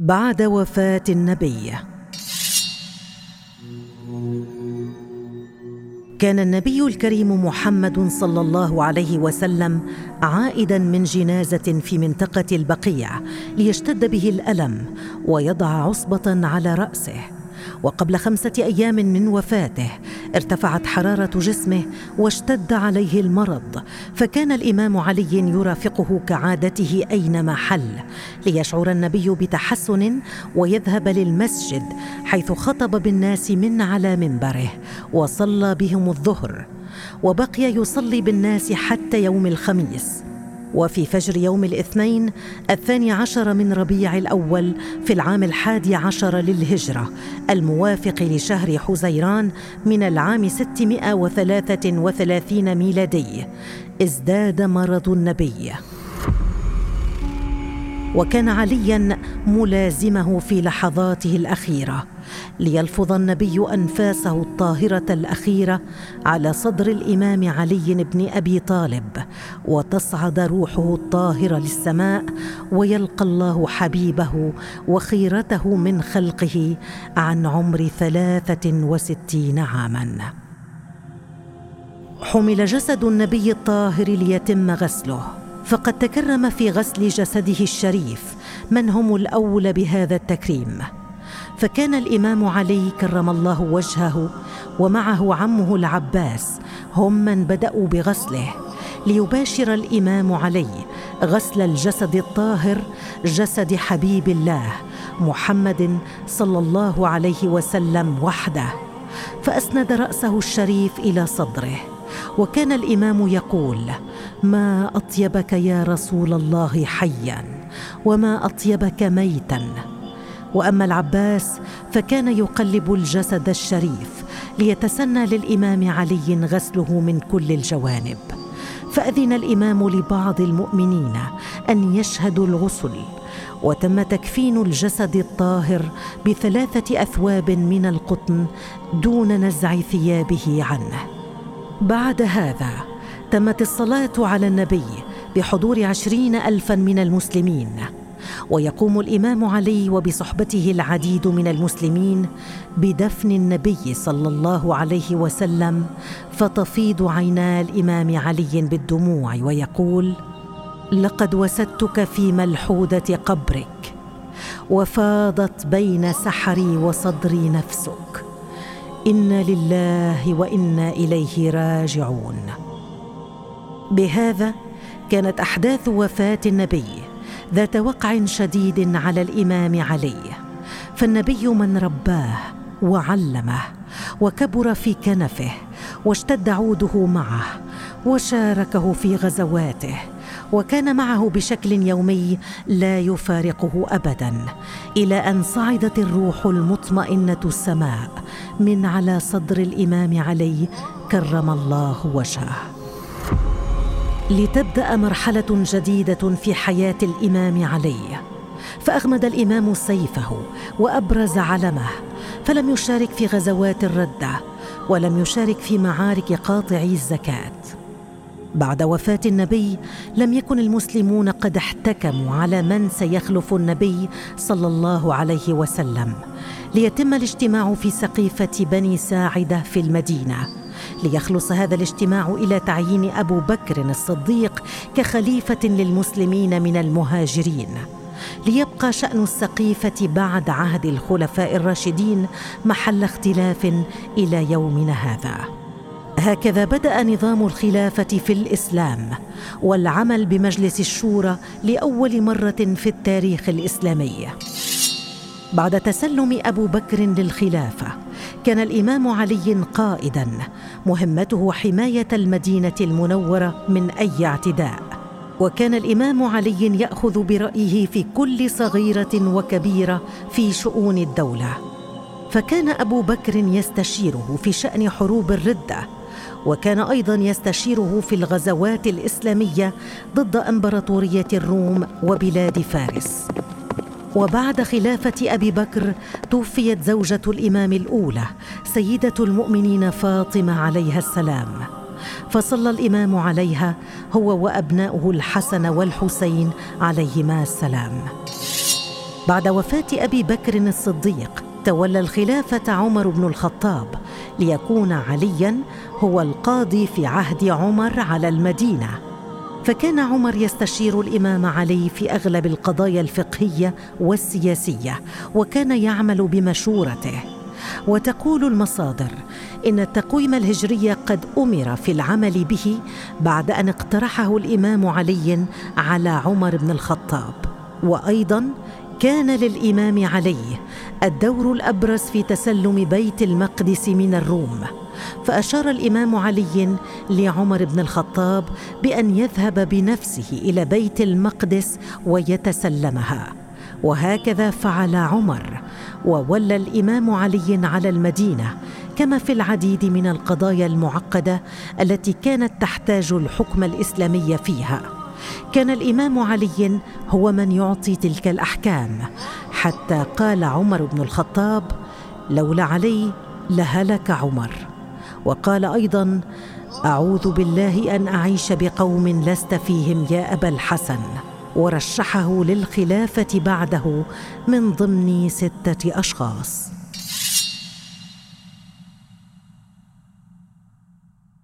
بعد وفاة النبي. كان النبي الكريم محمد صلى الله عليه وسلم عائدا من جنازة في منطقة البقيع ليشتد به الألم ويضع عصبة على رأسه. وقبل خمسة أيام من وفاته ارتفعت حرارة جسمه واشتد عليه المرض فكان الإمام علي يرافقه كعادته أينما حل ليشعر النبي بتحسن ويذهب للمسجد حيث خطب بالناس من على منبره وصلى بهم الظهر وبقي يصلي بالناس حتى يوم الخميس. وفي فجر يوم الاثنين الثاني عشر من ربيع الأول في العام الحادي عشر للهجرة الموافق لشهر حزيران من العام 633 ميلادي ازداد مرض النبي. وكان عليا ملازمه في لحظاته الأخيرة ليلفظ النبي أنفاسه الطاهرة الأخيرة على صدر الإمام علي بن أبي طالب وتصعد روحه الطاهرة للسماء ويلقى الله حبيبه وخيرته من خلقه عن عمر ثلاثة وستين عاما. حمل جسد النبي الطاهر ليتم غسله. فقد تكرم في غسل جسده الشريف من هم الاولى بهذا التكريم. فكان الإمام علي كرم الله وجهه ومعه عمه العباس هم من بدأوا بغسله ليباشر الإمام علي غسل الجسد الطاهر جسد حبيب الله محمد صلى الله عليه وسلم وحده. فأسند رأسه الشريف إلى صدره. وكان الإمام يقول ما أطيبك يا رسول الله حيا وما أطيبك ميتا. وأما العباس فكان يقلب الجسد الشريف ليتسنى للإمام علي غسله من كل الجوانب. فأذن الإمام لبعض المؤمنين أن يشهدوا الغسل وتم تكفين الجسد الطاهر بثلاثة أثواب من القطن دون نزع ثيابه عنه. بعد هذا تمت الصلاة على النبي بحضور عشرين الفا من المسلمين. ويقوم الإمام علي وبصحبته العديد من المسلمين بدفن النبي صلى الله عليه وسلم فتفيض عينا الإمام علي بالدموع ويقول لقد وسدتك في ملحوده قبرك وفاضت بين سحري وصدري نفسك. إنا لله وإنا إليه راجعون. بهذا كانت أحداث وفاة النبي ذات وقع شديد على الإمام علي. فالنبي من رباه وعلمه وكبر في كنفه واشتد عوده معه وشاركه في غزواته وكان معه بشكل يومي لا يفارقه ابدا إلى أن صعدت الروح المطمئنة السماء من على صدر الإمام علي كرم الله وجهه. لتبدأ مرحلة جديدة في حياة الإمام علي. فأغمد الإمام سيفه وأبرز علمه فلم يشارك في غزوات الردة ولم يشارك في معارك قاطعي الزكاة. بعد وفاة النبي لم يكن المسلمون قد احتكموا على من سيخلف النبي صلى الله عليه وسلم ليتم الاجتماع في سقيفة بني ساعدة في المدينة. ليخلص هذا الاجتماع إلى تعيين أبو بكر الصديق كخليفة للمسلمين من المهاجرين. ليبقى شأن السقيفة بعد عهد الخلفاء الراشدين محل اختلاف إلى يومنا هذا. هكذا بدأ نظام الخلافة في الإسلام والعمل بمجلس الشورى لأول مرة في التاريخ الإسلامي. بعد تسلم أبو بكر للخلافة كان الإمام علي قائدا مهمته حماية المدينة المنورة من أي اعتداء. وكان الإمام علي يأخذ برأيه في كل صغيرة وكبيرة في شؤون الدولة. فكان أبو بكر يستشيره في شأن حروب الردة وكان أيضا يستشيره في الغزوات الإسلامية ضد أمبراطورية الروم وبلاد فارس. وبعد خلافة أبي بكر توفيت زوجة الإمام الأولى سيدة المؤمنين فاطمة عليها السلام. فصلى الإمام عليها هو وأبناؤه الحسن والحسين عليهما السلام. بعد وفاة أبي بكر الصديق تولى الخلافة عمر بن الخطاب ليكون عليا هو القاضي في عهد عمر على المدينة. فكان عمر يستشير الإمام علي في أغلب القضايا الفقهية والسياسية وكان يعمل بمشورته. وتقول المصادر إن التقويم الهجري قد أمر في العمل به بعد أن اقترحه الإمام علي على عمر بن الخطاب. وأيضا كان للإمام علي الدور الأبرز في تسلم بيت المقدس من الروم فأشار الإمام علي لعمر بن الخطاب بأن يذهب بنفسه إلى بيت المقدس ويتسلمها. وهكذا فعل عمر وولى الإمام علي على المدينة كما في العديد من القضايا المعقدة التي كانت تحتاج الحكم الإسلامي فيها. كان الإمام علي هو من يعطي تلك الأحكام. حتى قال عمر بن الخطاب لولا علي لهلك عمر. وقال أيضا أعوذ بالله أن أعيش بقوم لست فيهم يا أبا الحسن. ورشحه للخلافة بعده من ضمن ستة أشخاص.